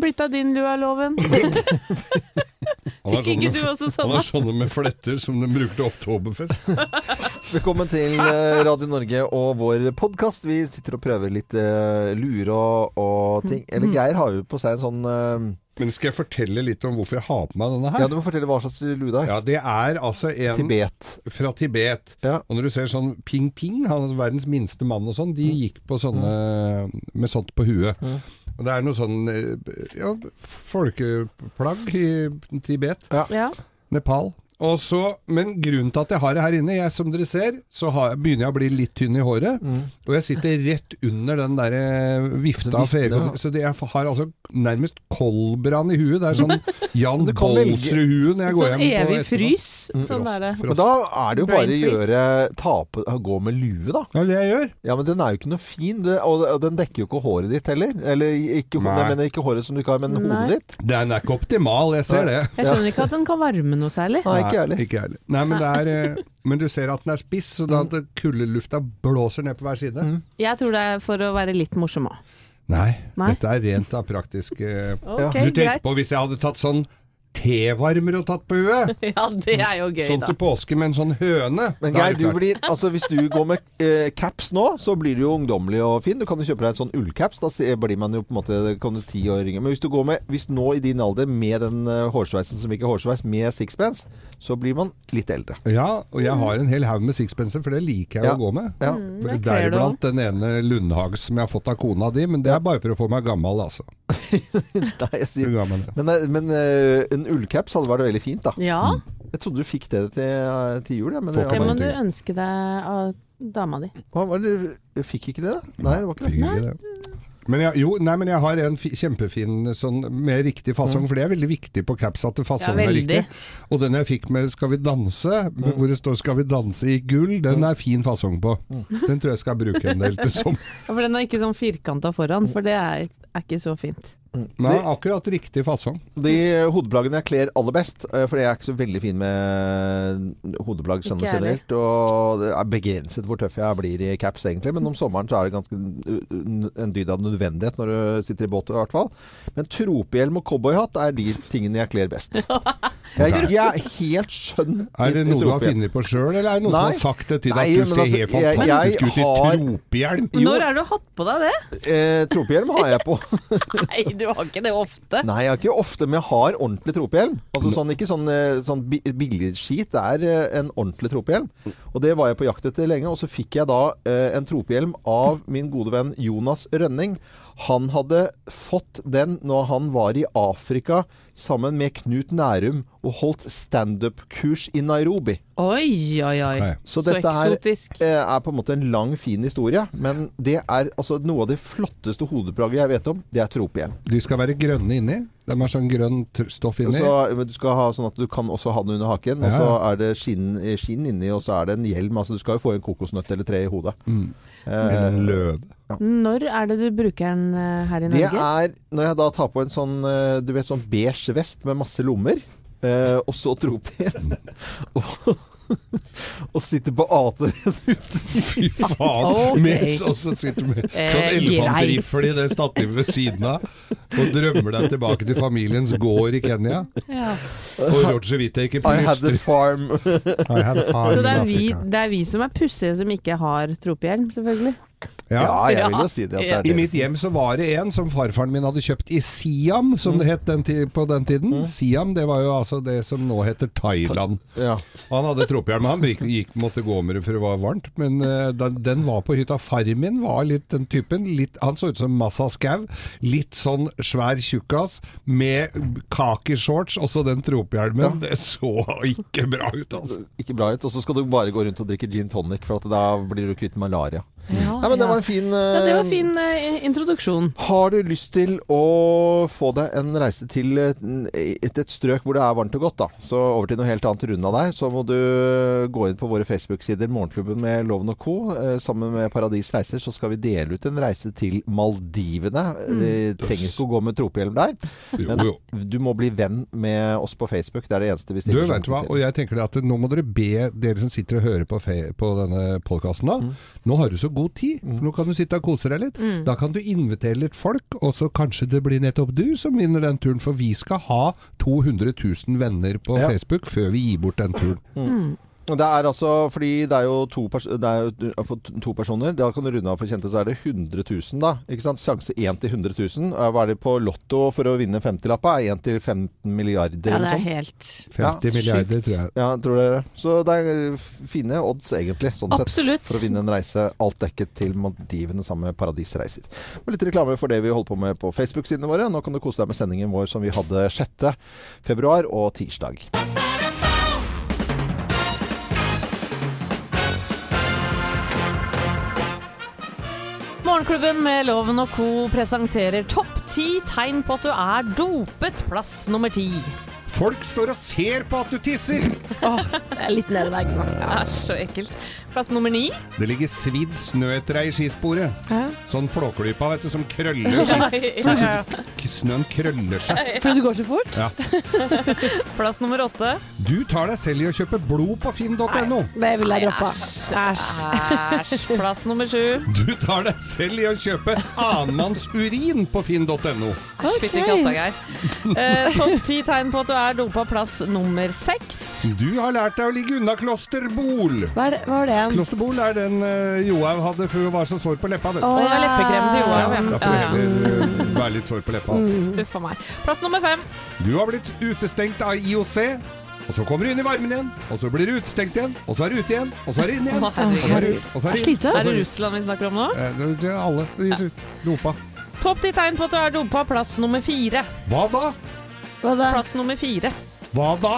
Blitt av din lue, loven. Fikk ikke du sånne- sånn? Han har sånne med fletter som de bruker til oktoberfest. Velkommen til eh, Radio Norge og vår podkast. Vi sitter og prøver litt uh, lure og, og ting. Eller Geir har jo på seg en sånn uh, Men skal jeg fortelle litt om hvorfor jeg har på meg denne her? Ja, du må fortelle hva slags lue det er. Ja, det er altså en Tibet. fra Tibet. Ja. Og når du ser sånn Ping Ping, han er verdens minste mann og sånn, de Mm. gikk på sånne med sånt på huet. Og det er noe sånn eh, ja, folkeplagg i Tibet. Ja. Nepal. Og så, men grunnen til at jeg har det her inne, jeg, som dere ser, så har, begynner jeg å bli litt tynn i håret. Og jeg sitter rett under den der eh, vifta av fere. ja. Så det, jeg har altså nærmest koldbrann i huet. Det er sånn Jan Bolsrud-hue når jeg går Sånn hjem Sånn evig frys. Sånn derre. Men da er det jo bare å gjøre tape, gå med lue, da. Ja, det jeg gjør. Ja, men den er jo ikke noe fin, det, og og den dekker jo ikke håret ditt heller. Eller ikke, Nei. jeg mener ikke håret som du ikke har, men Nei. hodet ditt. Den er ikke optimal, jeg ser det. Jeg skjønner ikke at den kan varme noe særlig. Nei, ikke jeg heller. Ikke jeg heller. Nei, men det er eh, Men du ser at den er spiss, så da at kuldelufta blåser ned på hver side. Jeg tror det er for å være litt morsom òg. Nei, Nei. dette er rent av praktisk okay, Du tenker greit. på hvis jeg hadde tatt sånn tevarmer og tatt på huet? Ja, det er jo gøy, Sånn da. til påske med en sånn høne? Men Geir, du blir, altså hvis du går med eh, caps nå, så blir du jo ungdommelig og fin. Du kan jo kjøpe deg en sånn ullcaps, da blir man jo på en måte kan du ti år yngre. Men hvis du går med, hvis nå i din alder med den uh, hårsveisen som ikke er hårsveis, med sixpence, så blir man litt eldre. Ja, og jeg har en hel haug med sixpencer, for det liker jeg Ja. å gå med. Ja. Mm, Deriblant den ene Lundhags som jeg har fått av kona di, men det er bare for å få meg gammel, altså. Nei, jeg sier, er men eh, men uh, en ullcaps hadde vært veldig fint, da. Ja, Jeg trodde du fikk det til, eh, til jul, ja, men det, ja, det må du ønske deg av dama di. hva var det? Jeg fikk ikke det, da? Nei, det var ikke det. Fikk ikke det. Men jeg, jo, nei, men jeg har en fi, kjempefin sånn med riktig fasong, for det er veldig viktig på caps at fasongen Ja, er riktig. Og den jeg fikk med 'Skal vi danse', mm. hvor det står 'Skal vi danse i gull', den er fin fasong på. Den tror jeg skal bruke en del til sommer. Ja, For den er ikke sånn firkanta foran, for det er, er ikke så fint. Nei, akkurat riktig fasong. De hodeplaggene jeg kler aller best, eh, for jeg er ikke så veldig fin med hodeplagg sånn generelt. Og det er begrenset hvor tøff jeg blir i caps, egentlig. Men om sommeren så er det ganske en dyd av nødvendighet når du sitter i båt, i hvert fall. Men tropehjelm og cowboyhatt er de tingene jeg kler best. Jeg, jeg er helt skjønn Er det noe du har funnet på sjøl, eller er det noen Nei. som har sagt det til deg at du ser altså, helt jeg- fantastisk ut i har- tropehjelm? Når har du hatt på deg det? Eh, tropehjelm har jeg på. Nei, du har ikke det ofte. Nei, jeg har ikke ofte, men jeg har ordentlig tropehjelm. Altså sånn, Ikke sånn, eh, sånn bi- billig skit, det er eh, en ordentlig tropehjelm. Og det var jeg på jakt etter lenge, og så fikk jeg da eh, en tropehjelm av min gode venn Jonas Rønning. Han hadde fått den når han var i Afrika sammen med Knut Nærum og holdt standup-kurs i Nairobi. Oi, oi, oi. Så, Så dette her eksotisk. eh, er på en måte en lang, fin historie. Men det er altså noe av det flotteste hodeplagget jeg vet om, det er tropehjelm. De skal være grønne inni. De har sånn grønt stoff inni. Så, men du skal ha sånn at du kan også ha den under haken, og så er det skinn, eh, skinn inni, og så er det en hjelm. Altså du skal jo få en kokosnøtt eller tre i hodet. Mm. Eh, Eller en løve. Når er det du bruker den eh, her i Norge? det er når jeg da tar på en sånn eh, du vet sånn beige vest med masse lommer, eh, og så tropehjelm. og, og sitter på ater ute. Fy faen. Okay. Med, og så sitter du med sånn elefantrifle i det stativet ved siden av og drømmer deg tilbake til familiens gård i Kenya. Ja. Og Roger Whittaker I had the farm. I had fun Så det er, vi, det er vi som er pussige som ikke har tropehjelm, selvfølgelig. Ja. Ja, jeg vil jo si det at det er I mitt hjem så var det en som farfaren min hadde kjøpt i Siam, som det het den på den tiden. Siam, det var jo altså det som nå heter Thailand. Ja. Han hadde tropehjelm, han gikk, gikk, måtte gå med det for det var varmt. Men uh, den, den var på hytta. Far min var litt den typen. Litt, han så ut som Massa Skau. Litt sånn svær tjukkas med kakeshorts, også den tropehjelmen. Det så ikke bra ut, altså. Ikke bra ut. Og så skal du bare gå rundt og drikke gin tonic, for at da blir du kvitt malaria. Ja, Nei, men det var en fin ja, det var en fin uh, introduksjon. Har du lyst til å få deg en reise til et, et, et strøk hvor det er varmt og godt, da, så over til noe helt annet rundt av deg, så må du gå inn på våre Facebook-sider, Morgenklubben med Loven og Co. Eh, sammen med Paradis Reiser så skal vi dele ut en reise til Maldivene. Du trenger ikke å gå med tropehjelm der, men jo. du må bli venn med oss på Facebook. Det er det eneste vi Du, stiller vet hva, og jeg tenker at nå må dere be dere som sitter og hører på, fe på denne podkasten da. Nå har du så god tid. Mm. Nå kan du sitte og kose deg litt. Da kan du invitere litt folk, og så kanskje det blir nettopp du som vinner den turen. For vi skal ha 200 000 venner på Ja. Facebook før vi gir bort den turen. Det er altså fordi det er jo to, pers det er jo to personer. Da kan du runde av for kjente, så er det 100 000, da. Ikke sant? Sjanse 1 til 100 000. Eh, Hva er det på Lotto for å vinne 50-lappa? Er 1 til 15 milliarder Ja, eller det er sånn? helt 50 Ja, milliarder, tror jeg. Ja, tror dere. Så det er eh, fine odds, egentlig, sånn sett. Absolutt. For å vinne en reise alt dekket til Maldivene sammen med Paradisreiser. Og litt reklame for det vi holder på med på Facebook-sidene våre. Nå kan du kose deg med sendingen vår som vi hadde 6. februar og tirsdag. Morgenklubben med Loven og co. presenterer topp ti tegn på at du er dopet. Plass nummer ti. Folk står og ser på at du tisser! Jeg er litt nede i veggen. Det Æsj, så ekkelt. Plass nummer ni. Det ligger svidd snø etter deg i skisporet. Hæ? Sånn flåklypa, vet du, som krøller seg. Sånn som snøen krøller seg. Fordi det går så fort? Ja. Plass nummer åtte. Du tar deg selv i å kjøpe blod på finn.no. Det vil jeg droppe. Æsj. Æsj. Plass nummer sju. Du tar deg selv i å kjøpe annenmanns urin på finn.no. Æsj, fytti katta, Geir. Eh, Topp ti tegn på at du er dopa. Plass nummer seks. Du har lært deg å ligge unna klosterbol. Hva, er det, hva var det? Klosterbol er den uh, Johaug hadde før hun var så sår på leppa. Å, oh, ja. leppekrem til Johaug. Da Ja, får du heller uh, være litt sår på leppa. Altså. Uff a meg. Plass nummer fem. Du har blitt utestengt av IOC. Og så kommer du inn i varmen igjen, og så blir du utestengt igjen, og så er du ute igjen, og så er du inn igjen. Og så er ut, og så er inn. Er det Russland vi snakker om nå? Eh, det- det er alle. De er Dopa. Topp ti tegn på at du er dopa. Plass nummer fire. Hva da? Hva da? Plass nummer fire. Hva da?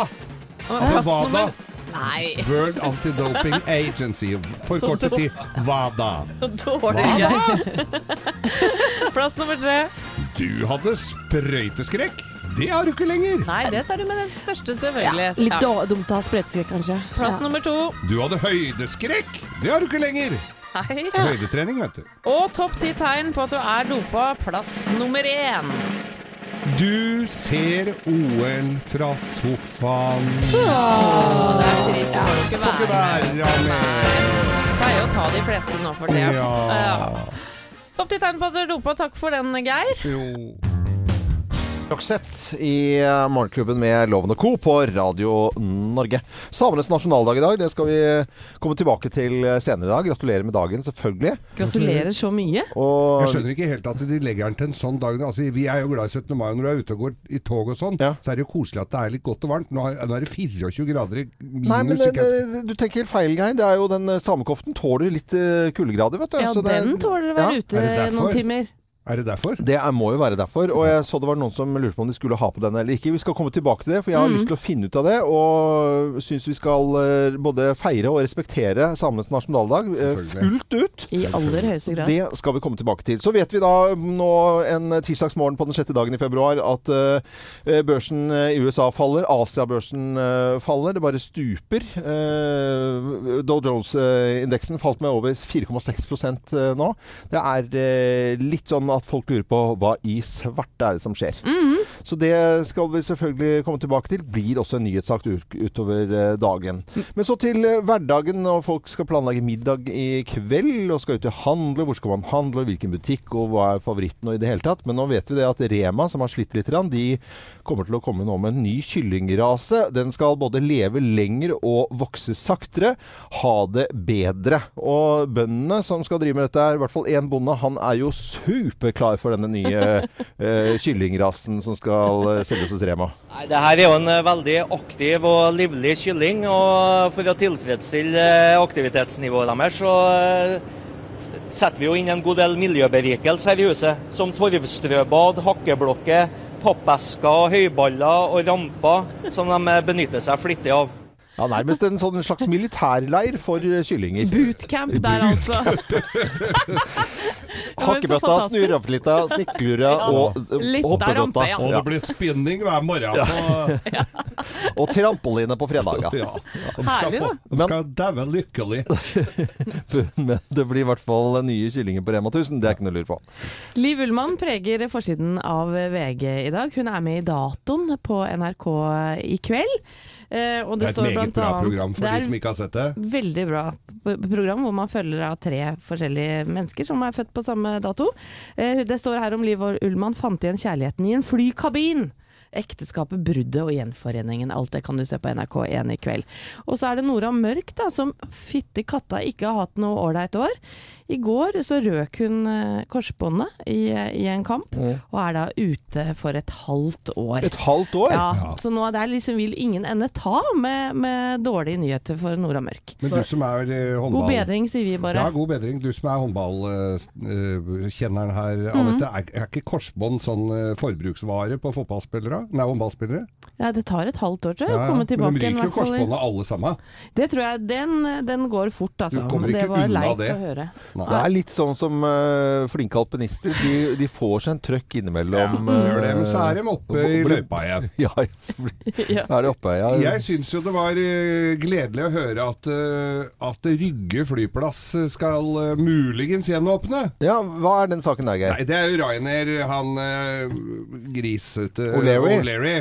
Altså, hva da? Nei, World Anti-Doping Agency. Forkortet til WADA. så dårlig. gøy. Plass nummer tre. Du hadde sprøyteskrekk. Det har du ikke lenger. Nei, det tar du med den største, Ja, litt Ja. dumt å ha sprøyteskrekk, kanskje. Plass Ja. nummer to. Du hadde høydeskrekk. Det har du ikke lenger. Nei. Høydetrening, vet du. Og topp ti tegn på at du er dopa. Plass nummer én. Du ser OL fra sofaen. Det er trist, det får ikke være være med. med. Pleier å ta de fleste nå for det. Ja. Opp til tegn på at du roper. Takk for den, Geir. Jo. Roxette i eh, Morgenklubben med Loven og Co. på Radio Norge. Samenes nasjonaldag i dag, det skal vi komme tilbake til senere i dag. Gratulerer med dagen, selvfølgelig. Gratulerer så mye. Og Jeg skjønner ikke helt at de legger den til en sånn dag. Altså, vi er jo glad i 17. mai når du er ute og går i tog og sånn. Ja. Så er det jo koselig at det er litt godt og varmt. Nå er, er det 24 grader i minus. Nei, men det, det, du tenker helt feil, Geir. Det er jo den eh, samekoften tåler litt eh, kuldegrader, vet du. Ja, Så det er- den tåler å være Ja. ute noen timer. Er det derfor? Det er, må jo være derfor. Og jeg så det var noen som lurte på om de skulle ha på den eller ikke. Vi skal komme tilbake til det, for jeg har Mm. lyst til å finne ut av det. Og syns vi skal eh, både feire og respektere samenes nasjonaldag eh, fullt ut. I aller høyeste grad. Det skal vi komme tilbake til. Så vet vi da nå en tirsdagsmorgen på den sjette dagen i februar at eh, børsen i USA faller. Asia-børsen faller. Det bare stuper. Uh, Dow Jones-indeksen falt med over 4,6 eh, nå. Det er litt sånn at folk lurer på hva i svarte er det som skjer. Så det skal vi selvfølgelig komme tilbake til. Blir også en nyhetssak utover eh, dagen. Men så til eh, hverdagen når folk skal planlegge middag i kveld og skal ut og handle. Hvor skal man handle, hvilken butikk og hva er favoritten og i det hele tatt. Men nå vet vi det at Rema, som har slitt litt, de kommer til å komme nå med en ny kyllingrase. Den skal både leve lenger og vokse saktere. Ha det bedre. Og bøndene som skal drive med dette, er i hvert fall én bonde, han er jo superklar for denne nye eh, kyllingrasen som skal eh, selges hos Rema. Nei, det her er jo en eh, veldig aktiv og livlig kylling. og For å tilfredsstille eh, aktivitetsnivået deres, så setter vi jo inn en god del miljøberikelse her i huset. Som torvstrøbad, hakkeblokker, pappesker, høyballer og ramper, som de benytter seg flittig av. Ja, Nærmest en sånn slags militærleir for eh, kyllinger. Bootcamp der, altså. Hakkebøtta, fantastisk. snikklura ja. og Litt hoppebøtta. ja. Og det blir spinning hver morgen Ja. Og trampoline på fredager. ja. De skal, Herlig, få, da. de skal daue lykkelig. Men det blir i hvert fall nye kyllinger på Rema 1000. Det er ikke noe å lure på. Liv Ullmann preger forsiden av VG i dag. Hun er med i Datoen på NRK i kveld. Eh, Det det, er et meget bra annet- program for de som ikke har sett det. Veldig bra program hvor man følger av tre forskjellige mennesker som er født på samme dato. Eh, Det står her om Liv Ullmann fant igjen kjærligheten i en flykabin. Ekteskapet, bruddet og gjenforeningen. Alt det kan du se på NRK1 i kveld. Og så er det Nora Mørk, da, som fytti katta ikke har hatt noe ålreit år. I går så røk hun eh, korsbåndet i, i en kamp, og er da ute for et halvt år. Et halvt år? Ja, Ja. Så nå der liksom vil ingen ende ta med, med dårlige nyheter for Nora Mørk. Men du som er eh, håndball... God bedring, sier vi bare. Ja, god bedring. Du som er håndballkjenneren her, Anette. Mm. Er, er ikke korsbånd sånn eh, forbruksvare på fotballspillere? Nei, håndballspillere? Ja, det tar et halvt år, tror jeg, Ja, å ja. komme tilbake Men de ryker jo korsbåndet alle sammen. Det tror jeg, den, den går fort, altså. Du kommer ikke det var unna leit det. å høre. Nei. Det er litt sånn som uh, flinke alpinister. De, de får seg en trøkk innimellom. Gjør det, men så er de eh, oppe i løypa igjen. Ja, Ja. er de oppe. Ja. Jeg syns jo det var eh, gledelig å høre at, at Rygge flyplass skal uh, muligens gjenåpne. ja, hva er den saken der, Geir? Nei, det er jo Ryanair, han uh, grisete O'Leary.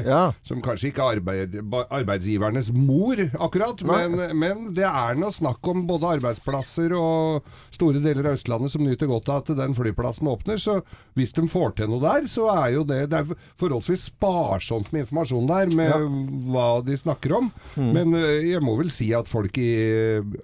Ja. Som kanskje ikke er arbeid, arbeidsgivernes mor, akkurat. Men, men det er nå snakk om både arbeidsplasser og store deler av Østlandet som nyter godt av at den flyplassen åpner. Så hvis de får til noe der, så er jo det Det er forholdsvis sparsomt med informasjon der, med Ja. Mm. hva de snakker om. Men eh, jeg må vel si at folk i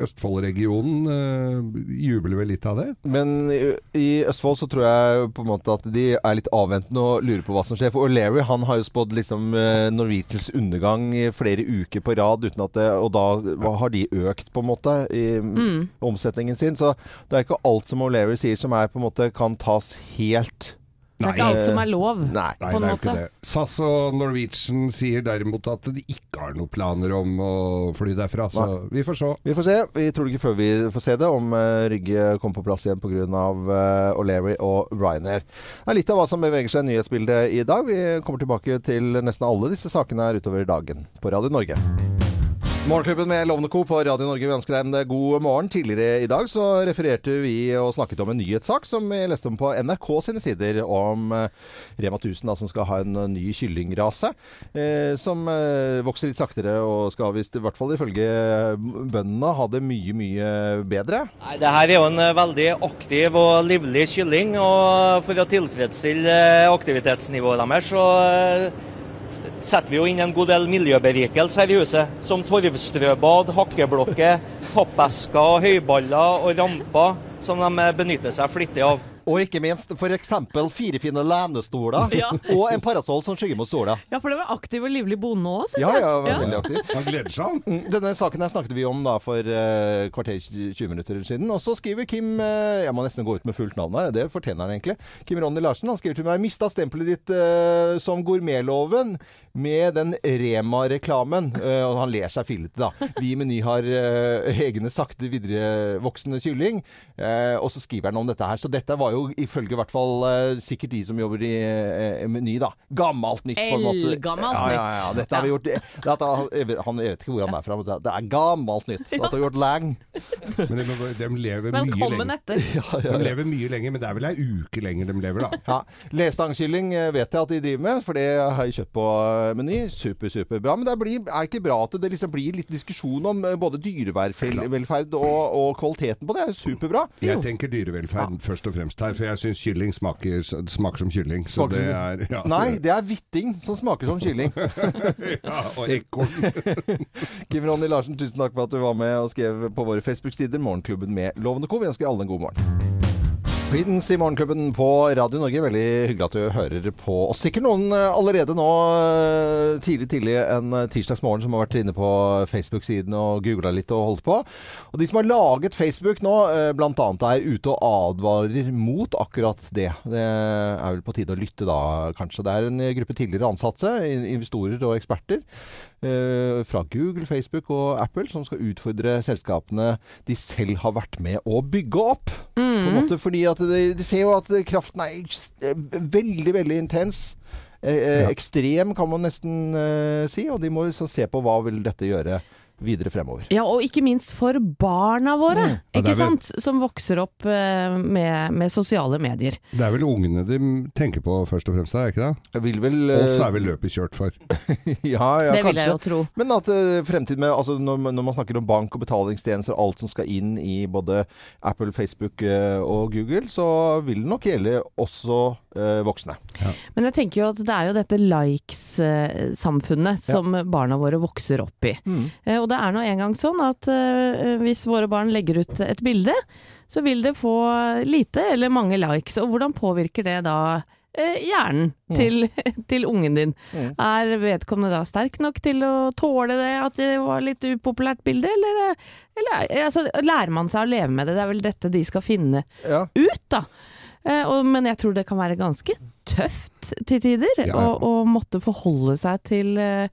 Østfold-regionen eh, jubler vel litt av det. Men i, i Østfold så tror jeg på en måte at de er litt avventende og lurer på hva som skjer. For O'Leary han har jo spådd liksom eh, Norwegians undergang i flere uker på rad, det, og da har de økt på en måte i Mm. omsetningen sin. Så det er ikke alt som O'Leary sier som er måte kan tas helt Det er ikke alt som er lov, Nei. Nei, på en måte. SAS og Norwegian sier derimot at de ikke har noen planer om å fly derfra, så vi får se. Vi får se. Vi tror ikke før vi får se det, om uh, Rygge kommer på plass igjen pga. Uh, O'Leary og Ryanair. Det er litt av hva som beveger seg i nyhetsbildet i dag. Vi kommer tilbake til nesten alle disse sakene her utover dagen på Radio Norge. Morgenklubben med Lovende Co. på Radio Norge. Vi ønsker deg en god morgen. Tidligere i dag så refererte vi og snakket om en nyhetssak som vi leste om på NRK sine sider, om eh, Rema 1000 da, som skal ha en eh, ny kyllingrase. Eh, som eh, vokser litt saktere og skal visst, i hvert fall ifølge bøndene, ha det mye, mye bedre. Nei, det her er jo en eh, veldig aktiv og livlig kylling, og for å tilfredsstille eh, aktivitetsnivået deres, så eh, setter vi jo inn en god del miljøberikelse her i huset. Som torvstrøbad, hakkeblokker, pappesker, høyballer og ramper som de benytter seg flittig av. Og ikke minst f.eks. fire fine lenestoler Ja. og en parasoll som skygger mot sola. Ja, for det var aktiv og livlig bonde òg, syns Ja, jeg. ja, var veldig aktiv. Han gleder seg. Mm, Denne saken her snakket vi om da for uh, kvarter 20 minutter siden. Og så skriver Kim uh, Jeg må nesten gå ut med fullt navn her, det fortjener han egentlig. Kim Ronny Larsen han skriver til meg Mista stempelet ditt uh, som gourmetloven med den Rema-reklamen. Og han ler seg fillete, da. Vi i Meny har egne sakte viderevoksende kylling. Eh, og så skriver han om dette her. Så dette var jo ifølge i hvert fall eh, sikkert de som jobber i eh, Meny, da. Gammelt nytt, på en måte. Eldgammelt ja, ja, ja. nytt. Dette har vi gjort dette, Han jeg vet ikke hvor han er fra, men det det er gammelt nytt. Dette har vi gjort lenge. Men de, de lever mye Velkommen lenger. etter. De lever mye lenger, men det er vel ei uke lenger de lever, da. Ja. Lestangkylling eh, vet jeg at de driver med, for det har jeg kjøpt på eh, Meny. Super, superbra. Men det blir, er ikke bra at det liksom blir litt diskusjon om både dyrevelferd og, og kvaliteten på det. er superbra. Jeg tenker dyrevelferd først og fremst her, for jeg syns kylling smaker, smaker som kylling. Så Smaker det er ja. Nei, det er hvitting som smaker som kylling. ja, Og ekorn. Kim Ronny Larsen, tusen takk for at du var med og skrev på våre Facebook-sider. Morgenklubben med Lovende Co. Vi ønsker alle en god morgen. Creedence i Morgenklubben på Radio Norge. Veldig hyggelig at du hører på oss. Sikkert noen eh, allerede nå eh, tidlig tidlig en eh, tirsdagsmorgen som har vært inne på Facebook-siden og googla litt og holdt på. Og de som har laget Facebook nå, bl.a. er ute og advarer mot akkurat det. Det er vel på tide å lytte da, kanskje. Det er en gruppe tidligere ansatte, investorer og eksperter fra Google, Facebook og Apple som skal utfordre selskapene de selv har vært med å bygge opp. På en måte fordi at de, de ser jo at kraften er eh, veldig, veldig intens. Eh, eh. Ekstrem, kan man nesten eh, si. Og de må liksom se på hva vil dette gjøre videre fremover. Ja, og ikke minst for barna våre, mm. ikke vel- sant? Som vokser opp uh, med, med sosiale medier. Det er vel ungene de tenker på først og fremst, er ikke det? Jeg vil vel eh, Oss er vel løpet kjørt for. Ja, ja, det vil jeg jo tro. Men at uh, fremtiden med altså når, når man snakker om bank og betalingstjenester, alt som skal inn i både Apple, Facebook uh, og Google, så vil det nok gjelde også voksne. Men jeg tenker jo at det er jo dette likes-samfunnet som barna våre vokser opp i. Mm. Eh, Og det er nå engang sånn at eh, hvis våre barn legger ut et bilde, så vil det få lite eller mange likes. Og hvordan påvirker det da eh, hjernen Mm. til, til ungen din? Mm. Er vedkommende da sterk nok til å tåle det, at det var litt upopulært bilde, eller, eh, eller altså, lærer man seg å leve med det? Det er vel dette de skal finne Ja. ut, da. Eh, men jeg tror det kan være ganske tøft til tider Ja, ja. Å, å måtte forholde seg til, eh,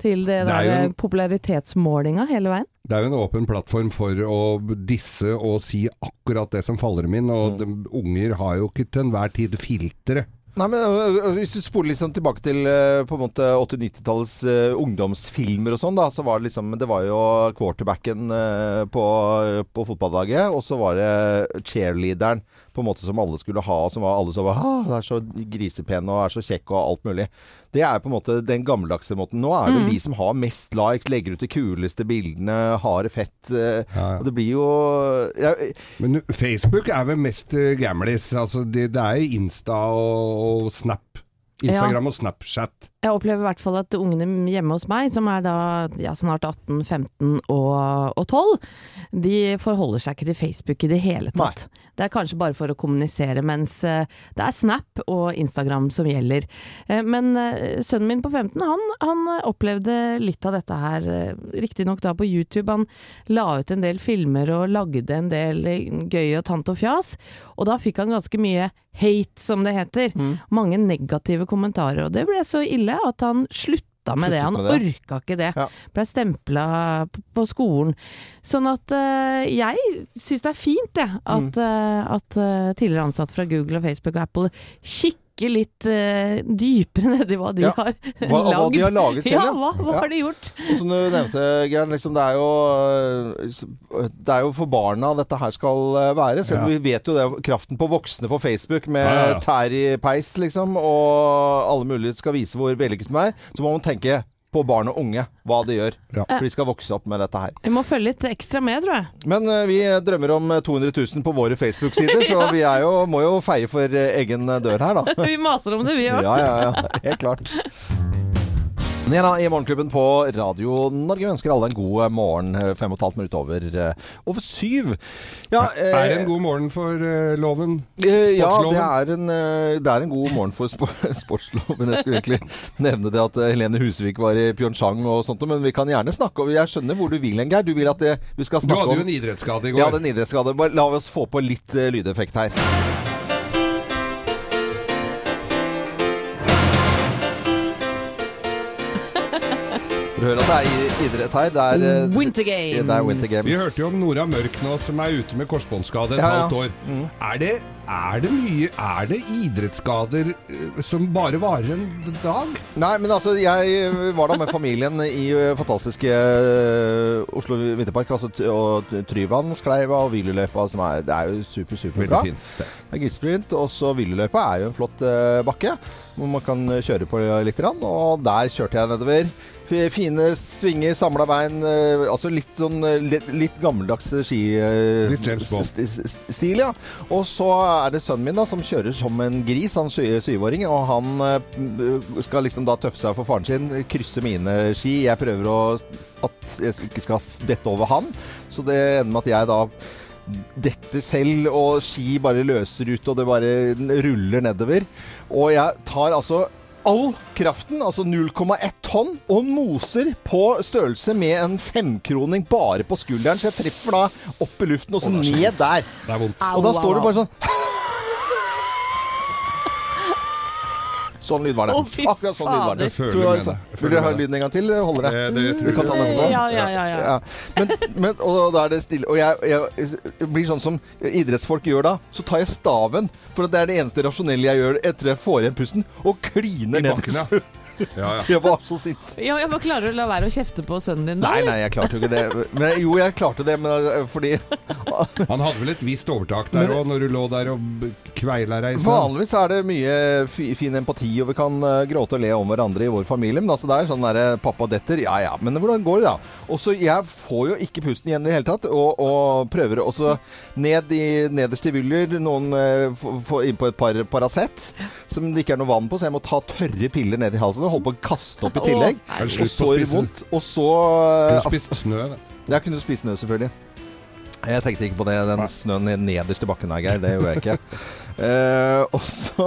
til det, Det er der en- popularitetsmålinga hele veien. Det er jo en åpen plattform for å disse og si akkurat det som faller dem inn, og de, unger har jo ikke til enhver tid filtre. Nei, men Hvis du spoler litt sånn tilbake til på en måte 80-90-tallets uh, ungdomsfilmer og sånn, da, så var det liksom Det var jo quarterbacken uh, på, på fotballaget, og så var det cheerleaderen på en måte som alle skulle ha, som var alle som var ah, er så grisepen og er så kjekk og alt mulig. Det er på en måte den gammeldagse måten. Nå er det mm. de som har mest likes, legger ut de kuleste bildene, har det fett. Ja, ja. Og det blir jo ja, Men Facebook er vel mest uh, gamlis. Altså, det, det er jo Insta og, og Snap. Instagram og Snapchat. Jeg opplever i hvert fall at ungene hjemme hos meg, som er da ja, snart 18, 15 og, og 12, de forholder seg ikke til Facebook i det hele tatt. Det er kanskje bare for å kommunisere, mens eh, det er Snap og Instagram som gjelder. Eh, Men eh, sønnen min på 15, han, han opplevde litt av dette her, riktignok da på YouTube. Han la ut en del filmer og lagde en del gøy og tant og fjas, og da fikk han ganske mye hate, som det heter. Mange negative kommentarer, og det ble så ille at han slutta med det. Han det. orka ikke det. Ja. Ble stempla på, skolen. Sånn at uh, jeg syns det er fint, jeg, at, eh, at uh, tidligere ansatte fra Google og Facebook og Apple kikker litt uh, dypere ned i hva de Ja. har hva, lagd. hva de har laget selv. Ja, hva, hva Ja. har de gjort? Og som du nevnte, Gern, liksom, det, er jo, øh, det er jo for barna dette her skal øh, være. Selv om Ja. vi vet jo det, kraften på voksne på Facebook med Ja, ja, ja. tær i peis, liksom, og alle mulige skal vise hvor vellykket de er, så må man tenke på barn og unge, hva de gjør. Ja. For de skal vokse opp med dette her. Vi må følge litt ekstra med, tror jeg. Men uh, vi drømmer om 200 000 på våre Facebook-sider, så vi er jo, må jo feie for øh, egen dør her, da. Vi maser om det, vi òg. Ja, ja, ja. Helt klart. Nena i Morgenklubben på Radio Norge ønsker alle en god morgen. eh, Fem og et halvt minutt over, eh, over syv. Ja, Er det eh, en god morgen for eh, loven? eh, ja, det er, en, eh, det er en god morgen for spor sportsloven. Jeg skulle egentlig nevne det at eh, Helene Husvik var i Pyeongchang og sånt, men vi kan gjerne snakke om Jeg skjønner hvor du vil hen, Geir. Du vil at det, vi skal Du hadde jo en idrettsskade i går. Ja, den idrettsskade. Bare La oss få på litt eh, lydeffekt her. Hører at det er idrett her. Det er, eh, Winter Games. Det er Winter Games. Vi hørte jo om Nora Mørk nå, som er ute med korsbåndskade et Ja, ja. halvt år. Er, det, er det mye Er det idrettsskader eh, som bare varer en dag? Nei, men altså, jeg var da med familien i fantastiske Oslo Vinterpark. Altså, og og Tryvannskleiva og som er Det er jo super, superbra. Det er grisesprint. Og så Hvileløypa er jo en flott bakke hvor man kan kjøre på litt. Og der kjørte jeg nedover. Fine svinger, samla bein. altså litt sånn litt, litt gammeldags ski... Litt James Bond. st- st- Stil, ja. Og så er det sønnen min da som kjører som en gris, han sy- syvåring. Og han skal liksom da tøffe seg for faren sin, krysse mine ski. Jeg prøver å at jeg ikke skal dette over han. Så det ender med at jeg da dette selv, og ski bare løser ut, og det bare ruller nedover. Og jeg tar altså all kraften, altså 0,1 tonn, og moser på størrelse med en femkroning bare på skulderen. Så jeg treffer da opp i luften, og så ned der. Det er vondt. Og da står du bare sånn Sånn lyd var det. Akkurat sånn lyd var det. Føler du- altså, Vil føler dere ha lyden en gang til, eller holder det? Eh, det tror Vi kan ta den etterpå. Ja, ja, ja. ja. Ja. Men, men, og da er det stille. Og jeg, jeg, blir sånn som idrettsfolk gjør da. Så tar jeg staven, for det er det eneste rasjonelle jeg gjør etter jeg får igjen pusten, og kliner ned ja. Ja. Jeg var så sint. Ja, jeg bare klarer å la være å kjefte på sønnen din da? Nei, nei, jeg klarte jo ikke det. Men jo, jeg klarte det, men øh, fordi Han hadde vel et visst overtak der òg, når du lå der og kveila deg i. Vanligvis er det mye fi- fin empati, og vi kan øh, gråte og le om hverandre i vår familie. Men altså, det er sånn derre pappa detter. Ja ja, men hvordan går det, da? Og så Jeg får jo ikke pusten igjen i det hele tatt, og, og prøver også ned i nederste vyller, noen øh, få- få innpå et par Paracet, som det ikke er noe vann på, så jeg må ta tørre piller ned i halsen og holdt på å kaste opp i tillegg. Og sår vondt. Og så Du spist snø, det. Jeg kunne spise snø, selvfølgelig. Jeg tenkte ikke på det. Den snøen ned- nederst i bakken her, Geir. Det gjorde jeg ikke. Uh, og så,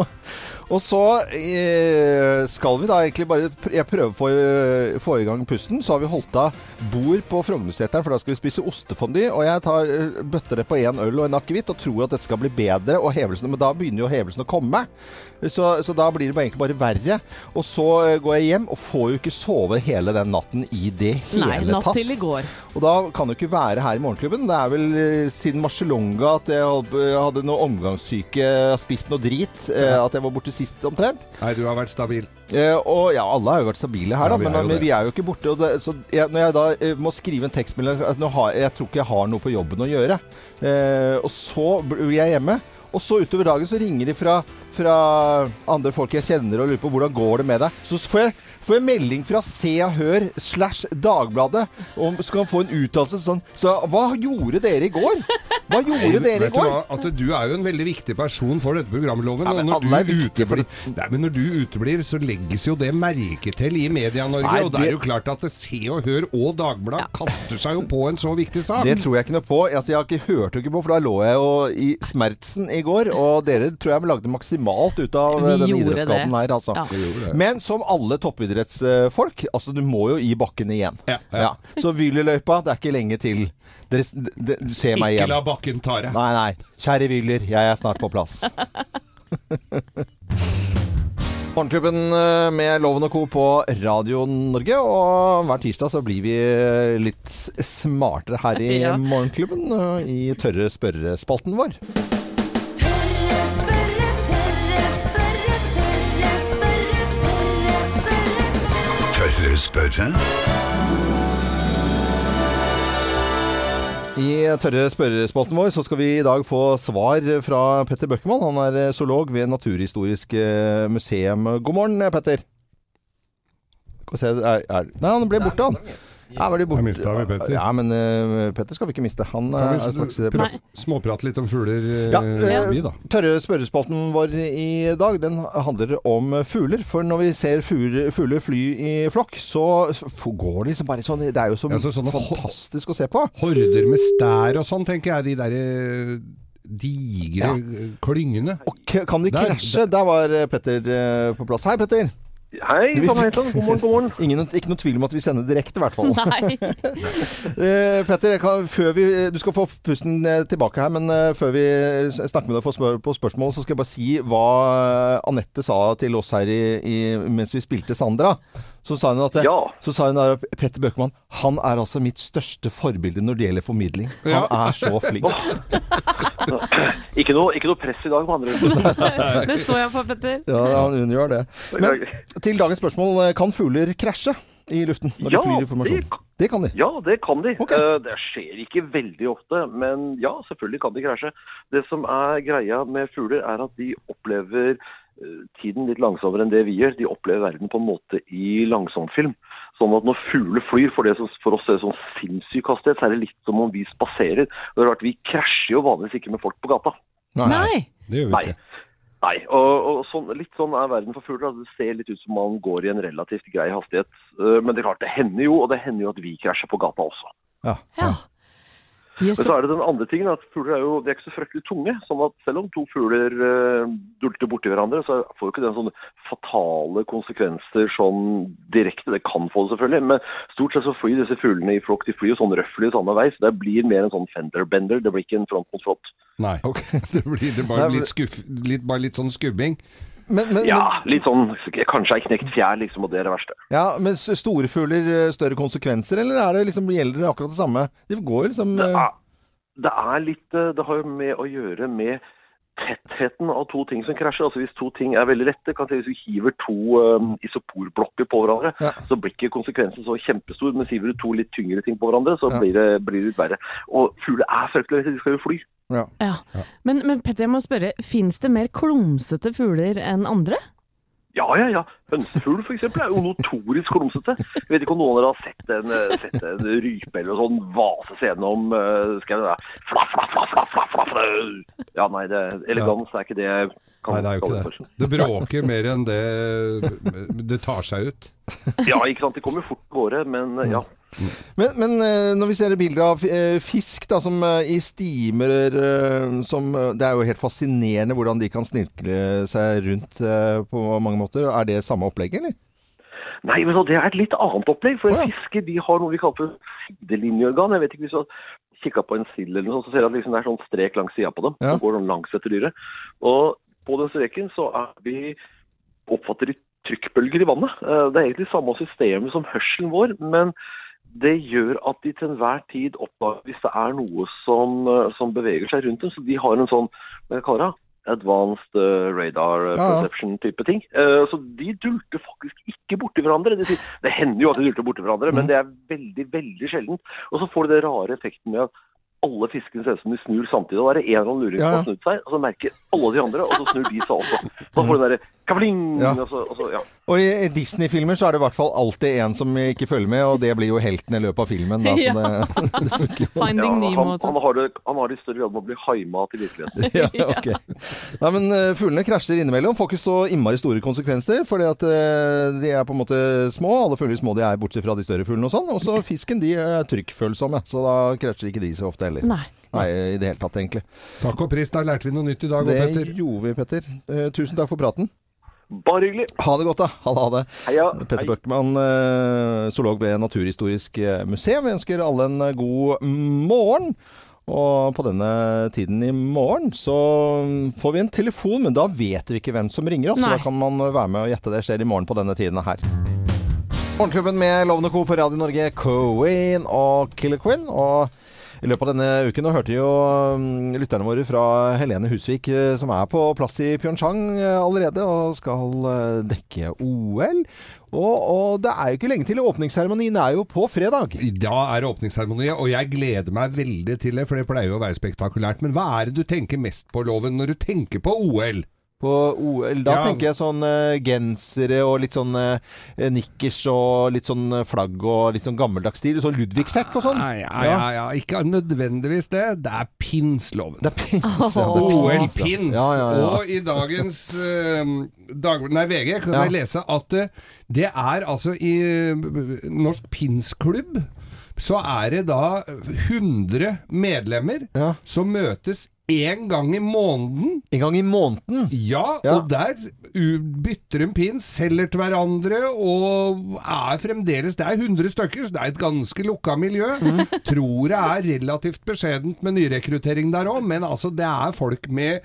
og så eh, skal vi da egentlig bare Jeg prøver å få, eh, få i gang pusten. Så har vi holdt av bord på Frognerseteren, for da skal vi spise ostefondy. Og jeg tar, eh, bøtter det på én øl og en akevitt og tror at dette skal bli bedre. Og hevelsen, men da begynner jo hevelsen å komme. Så, så da blir det bare, egentlig bare verre. Og så eh, går jeg hjem og får jo ikke sove hele den natten i det hele Nei, natt tatt. til i går. Og da kan du ikke være her i Morgenklubben. Det er vel eh, siden Marcelonga at jeg hadde noe omgangssyke, spist noe drit. eh, At jeg var borte sist omtrent. Nei, du har vært stabil. Eh, og ja, alle har jo vært stabile her, Ja, da, vi men, er men vi er jo ikke borte. Og det, så jeg, når jeg da må skrive en tekstmelding at nå har, Jeg tror ikke jeg har noe på jobben å gjøre. Eh, og så blir jeg hjemme. Og så utover dagen så ringer de fra, fra andre folk jeg kjenner og lurer på hvordan går det med deg. Så får jeg, får jeg melding fra Se og Hør slash Dagbladet om skal få en uttalelse sånn Så hva gjorde dere i går? Hva gjorde dere i går? Du, At du er jo en veldig viktig person for dette programloven. Ja, men og når er du, uteblir, for Nei, men når du uteblir, så legges jo det merke til i Media-Norge. Og det er jo klart at det Se og Hør og Dagbladet kaster seg jo på en så viktig sak. Det tror jeg ikke noe på. Altså, jeg har ikke hørt ikke på, for da lå jeg jo i smertsen i går. Og dere tror jeg lagde maksimalt ut av Vi eh, den idrettsskaden her, altså. Ja. Det. Men som alle toppidrettsfolk, altså du må jo i bakken igjen. Ja, ja. Så Wyllerløypa, det er ikke lenge til. Dere, de, de, se meg Ikke la bakken ta deg. Nei, nei. Kjære Wyller, jeg er snart på plass. Morgenklubben eh, med Loven og Co. på Radio Norge. Og hver tirsdag så blir vi litt smartere her i Ja. Morgenklubben. eh, I tørre spørrespalten vår. Spørre. I tørre spørrespalten vår så skal vi i dag få svar fra Petter Bøckmann. Han er eh, zoolog ved Naturhistorisk eh, museum. God morgen, Petter. Skal vi se, er, er, nei, han ble borte, han. Ja, ble borte. Da vi Petter. Ja, men uh, Petter skal vi ikke miste. Han eh, er straks eh, pra- småprate litt om fugler, eh, Ja, uh, vi da? Tørre spørrespalten vår i dag den handler om fugler. For når vi ser fugler, fly i flokk, så går de liksom bare sånn Det er jo så Ja, så fantastisk å se på. Horder med stær og sånn, tenker jeg. De derre digre ja. klyngene. Og kan de Der- krasje? Der var eh, Petter eh, på plass. Hei, Petter. Hei sann, hei sann. God morgen, god morgen. Ingen, ikke noe tvil om at vi sender direkte, i hvert fall. Nei. Eh, Petter, kan, vi, du skal få pusten eh, tilbake her, men eh, før vi snakker med deg for spør, på spørsmål, så skal jeg bare si hva Anette sa til oss her i, i, mens vi spilte Sandra. Så sa hun at Ja. så sa hun at Petter Bøckmann han er altså mitt største forbilde når det gjelder formidling. Han Ja. er så flink. Ikke noe, ikke noe press i dag, med andre ord. Det står jeg for, Petter. Ja, han- hun gjør det. Men til dagens spørsmål, kan fugler krasje i luften når Ja, de flyr i formasjon? det- Det kan de. Ja, det kan de. Okay. Eh, Det skjer ikke veldig ofte, men ja, selvfølgelig kan de krasje. Det som er greia med fugler, er at de opplever tiden litt langsommere enn det vi gjør. De opplever verden på en måte i langsomfilm. Sånn at når fugler flyr, for, det som, for oss er det sånn sinnssyk hastighet, så er det litt som om vi spaserer. Det er rart, Vi krasjer jo vanligvis ikke med folk på gata. Nei. Det gjør vi ikke. Nei, og, og sånn, litt sånn er verden for fugler. Det ser litt ut som man går i en relativt grei hastighet. Eh, Men det er klart, det hender jo, og det hender jo at vi krasjer på gata også. Ja, Ja. Jøss, Men så er det den andre tingen, at fugler er jo de er ikke så fryktelig tunge. sånn at selv om to fugler uh, dulter borti hverandre, så får jo ikke den sånne fatale konsekvenser sånn direkte. Det kan få det selvfølgelig, men stort sett så flyr disse fuglene i flokk. De flyr jo sånn røffelig samme vei, så det blir mer en sånn fenderbender. Det blir ikke en front mot front. Nei. Ok. Det blir det bare litt, skuff, litt, bare litt sånn skubbing. Men, men, Ja, litt sånn Kanskje ei knekt fjær, liksom, og det er det verste. ja, men storfugler eh, større konsekvenser, eller er det liksom, gjelder det akkurat det samme? De går liksom Det eh, er, det er litt eh, Det har jo med å gjøre med tettheten av to ting som krasjer. Altså Hvis to ting er veldig lette, kan si hvis du hiver to um, isoporblokker på hverandre, Ja. så blir ikke konsekvensen så kjempestor. Men hiver du to litt tyngre ting på hverandre, så Ja. blir, det, blir det litt verre. Og fugler er fryktelig de skal jo fly. Ja. Men, men Petter, jeg må spørre, fins det mer klumsete fugler enn andre? Ja, ja, ja. Hønsefugl eksempel er jo notorisk klumsete. Jeg vet ikke om noen av dere har sett en, eh, sett en rype eller noe sånn vase seg gjennom uh, skauen. der. fla, fla, fla, fla, flaff, flaff, flaff. Ja, nei, det, elegans er ikke det jeg kan Nei, det er jo ikke det. Det bråker mer enn det det tar seg ut. Ja, ikke sant. De kommer fort av gårde, men eh, ja. Men, men eh, når vi ser bilder av eh, fisk da, som eh, i stimer som, Det er jo helt fascinerende hvordan de kan snirkle seg rundt på mange måter. Er det samme opplegget, eller? Nei, men det er et litt annet opplegg. For ja. fisker de har noe vi kaller for sidelinjeorgan. Jeg vet ikke hvis du har kikka på en sild eller noe, så ser du at liksom det er sånn strek langs sida på dem. Ja. som går sånn langs etter dyret. Og på den streken så er vi oppfatter de trykkbølger i vannet. Det er egentlig samme systemet som hørselen vår, men det gjør at de til enhver tid oppdager hvis det er noe som, eh, som beveger seg rundt dem. Så de har en sånn hva kaller det, advanced eh, radar eh, perception-type ting. Så de dulter faktisk ikke borti hverandre. Det, det hender jo at de dulter borti hverandre, Mhm. men det er veldig, veldig sjeldent. Og så får du det rare effekten med at alle fiskene ser ut som de snur samtidig. Og da er det en eller annen luring som har snudd seg, og så merker alle de andre, og så snur de seg også. Da får du den derre kabling! Ja. Og så, og så, ja. Og i Disney-filmer så er det i hvert fall alltid en som ikke følger med, og det blir jo helten i løpet av filmen. Da, så Ja. det, det. Finding ja Nemo han, han, har det, han har det i større grad med å bli haimat i virkeligheten. Ja, okay. Nei, men eh, fuglene krasjer innimellom. Får ikke så innmari store konsekvenser, fordi at eh, de er på en måte små. Alle fugler små de er, bortsett fra de større fuglene og sånn. Og så fisken, de er trykkfølsomme, så da krasjer ikke de så ofte heller. Nei. Nei, i det hele tatt, egentlig. Takk og pris, da lærte vi noe nytt i dag. Det Petter. Det gjorde vi, Petter. Eh, tusen takk for praten. Bare hyggelig. Ha det godt, da. Ha det. Ha det. Heia. Petter Hei. Bøckmann, eh, zoolog ved Naturhistorisk eh, museum. Vi ønsker alle en eh, god morgen. Og på denne tiden i morgen så får vi en telefon, men da vet vi ikke hvem som ringer oss. Så da kan man være med og gjette. Det skjer i morgen på denne tiden her. Morgenklubben med Lovende Co. på Radio Norge, Coen og Killer Quinn. Og i løpet av denne uken nå hørte jo mm, lytterne våre fra Helene Husvik, eh, som er på plass i Pyeongchang eh, allerede og skal eh, dekke OL. Og, og det er jo ikke lenge til. Åpningsseremonien er jo på fredag. Da er det åpningsseremoni, og jeg gleder meg veldig til det, for det pleier jo å være spektakulært. Men hva er det du tenker mest på, Loven, når du tenker på OL? På OL. Da Ja. tenker jeg sånn uh, gensere og litt sånn uh, nikkers og litt sånn flagg og litt sånn gammeldags stil. Sånn Ludvigsekk og sånn. Nei, ja, ja, ja, ikke nødvendigvis det. Det er pins-loven. Det er pins. ja, det er OL pins, ja. Pins. Ja, ja, ja. Og i dagens uh, dag, nei, VG kan Ja. jeg lese at det er altså i Norsk Pinsklubb så er det da 100 medlemmer Ja. som møtes én gang i måneden. En gang i måneden. Ja, Ja. og der bytter de pins, selger til hverandre, og er fremdeles Det er 100 stykker, så det er et ganske lukka miljø. Mm. Tror det er relativt beskjedent med nyrekruttering der òg, men altså, det er folk med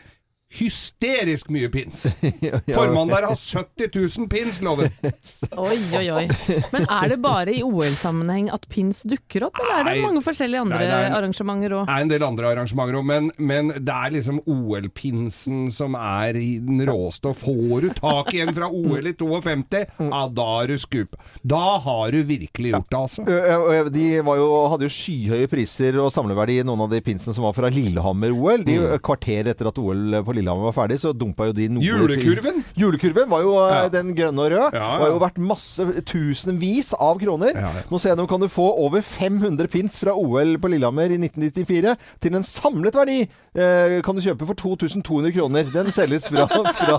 hysterisk mye pins. Formannen der har 70 000 pins, loven. Oi, oi, oi. Men er det bare i OL-sammenheng at pins dukker opp, eller er det mange forskjellige andre Nei, nei, er- arrangementer òg? Det er en del andre arrangementer òg, men, men det er liksom OL-pinsen som er i den råeste. Og får du tak i en fra OL i 52, ja, da er du skup. Da har du virkelig gjort det, altså. De var jo, hadde jo skyhøye priser og samleverdi i noen av de pinsene som var fra Lillehammer-OL. De ø, Kvarter etter at OL på Lillehammer var ferdig, så dumpa jo de noe Julekurven? Julekurven var jo Ja. den grønne og røde. Ja, ja. Var jo verdt masse tusenvis av kroner. Ja, ja. Nå ser jeg nå kan du få over 500 pins fra OL på Lillehammer i 1994 til en samlet verdi eh, kan du kjøpe for 2200 kroner. Den selges fra, fra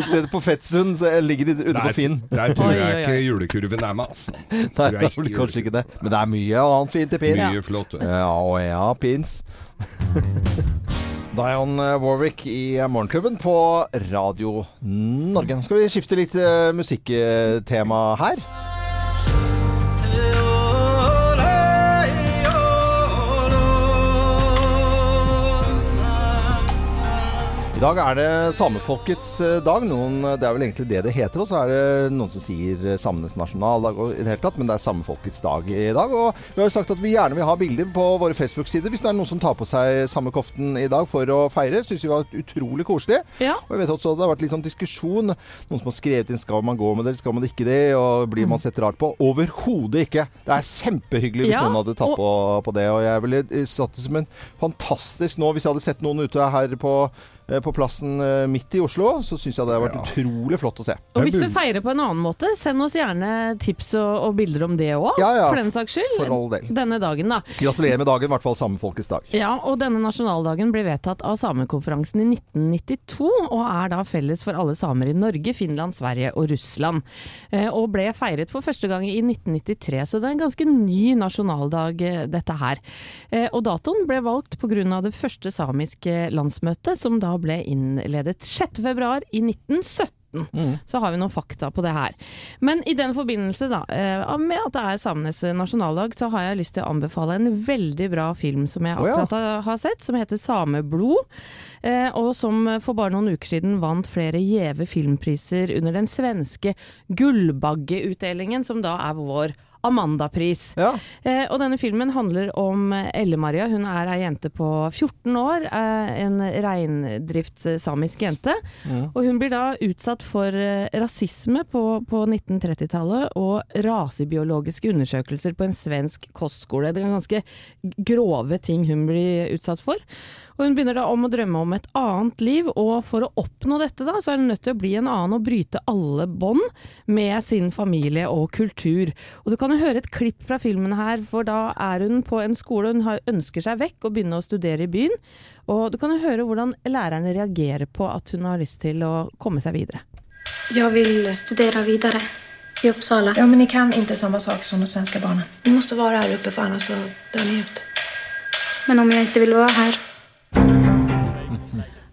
stedet på Fettsund, så ligger det ute på Finn. der tror jeg ikke julekurven er med, altså. Nei, Tror det er blir kanskje ikke det. Men det er mye annet fint i pins. Mye flott. Ja, og ja, pins. Dion Warwick i Morgenklubben på Radio Norge. Skal vi skifte litt eh, musikktema her? I dag er det samefolkets eh, dag. Noen, det er vel egentlig det det heter. Og så er det noen som sier eh, samenes nasjonaldag og i det hele tatt, men det er samefolkets dag i dag. Og vi har jo sagt at vi gjerne vil ha bilder på våre Facebook-sider hvis det er noen som tar på seg samme koften i dag for å feire. Syns vi var utrolig koselig. Ja. Og jeg vet også det har vært litt sånn diskusjon. Noen som har skrevet inn skal man gå med det, eller skal man ikke det, og blir man sett rart på? Overhodet ikke! Det er kjempehyggelig hvis Ja, noen hadde tatt og- på, på det. Og jeg ville eh, satt det som en fantastisk nå, hvis jeg hadde sett noen ute her på eh, på plassen eh, midt i Oslo, så syns jeg det har vært utrolig flott å se. Og hvis du feirer på en annen måte, send oss gjerne tips og, og bilder om det òg, Ja, ja, for den saks skyld. for all del. Denne dagen, da. Gratulerer med dagen, i hvert fall samefolkets dag. Ja, og denne nasjonaldagen ble vedtatt av samekonferansen i 1992, og er da felles for alle samer i Norge, Finland, Sverige og Russland. Eh, Og ble feiret for første gang i 1993, så det er en ganske ny nasjonaldag eh, dette her. Eh, Og datoen ble valgt pga. det første samiske landsmøtet, som da ble innledet 6. februar i 1917. Så har vi noen fakta på det her. Men i den forbindelse, da, eh, med at det er samenes nasjonaldag, så har jeg lyst til å anbefale en veldig bra film som jeg ja. akkurat har- har sett, som heter 'Sameblod'. eh, Og som for bare noen uker siden vant flere gjeve filmpriser under den svenske Gullbaggeutdelingen, som da er vår Amandapris. Ja. Eh, og denne filmen handler om Elle-Maria. Hun er ei jente på 14 år. Eh, en reindriftssamisk jente. Og hun blir da utsatt for eh, rasisme på, på 1930-tallet og rasebiologiske undersøkelser på en svensk kostskole. Det er ganske grove ting hun blir utsatt for. Og hun begynner da om å drømme om et annet liv, og for å oppnå dette da, så er hun nødt til å bli en annen og bryte alle bånd med sin familie og kultur. Og du kan jo høre et klipp fra filmen her, for da er hun på en skole, hun ønsker seg vekk og begynner å studere i byen. Og du kan jo høre hvordan lærerne reagerer på at hun har lyst til å komme seg videre. Jeg vil studere videre i Uppsala. Ja, men ni kan ikke samme sak som de svenske barna. Ni må være her oppe, for ellers så dör ni ut. Men om jeg ikke vil være vill Thank you.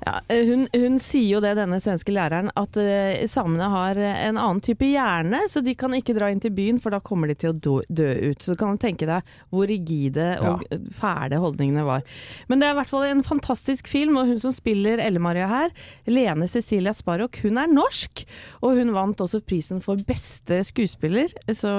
Ja, eh, hun, hun sier jo det, denne svenske læreren, at uh, samene har eh, en annen type hjerne, så de kan ikke dra inn til byen, for da kommer de til å dø, dø ut. Så du kan tenke deg hvor rigide og ja. fæle holdningene var. Men det er i hvert fall en fantastisk film, og hun som spiller Elle-Maria her, Lene Cecilia Sparrock, hun er norsk, og hun vant også prisen for beste skuespiller. Så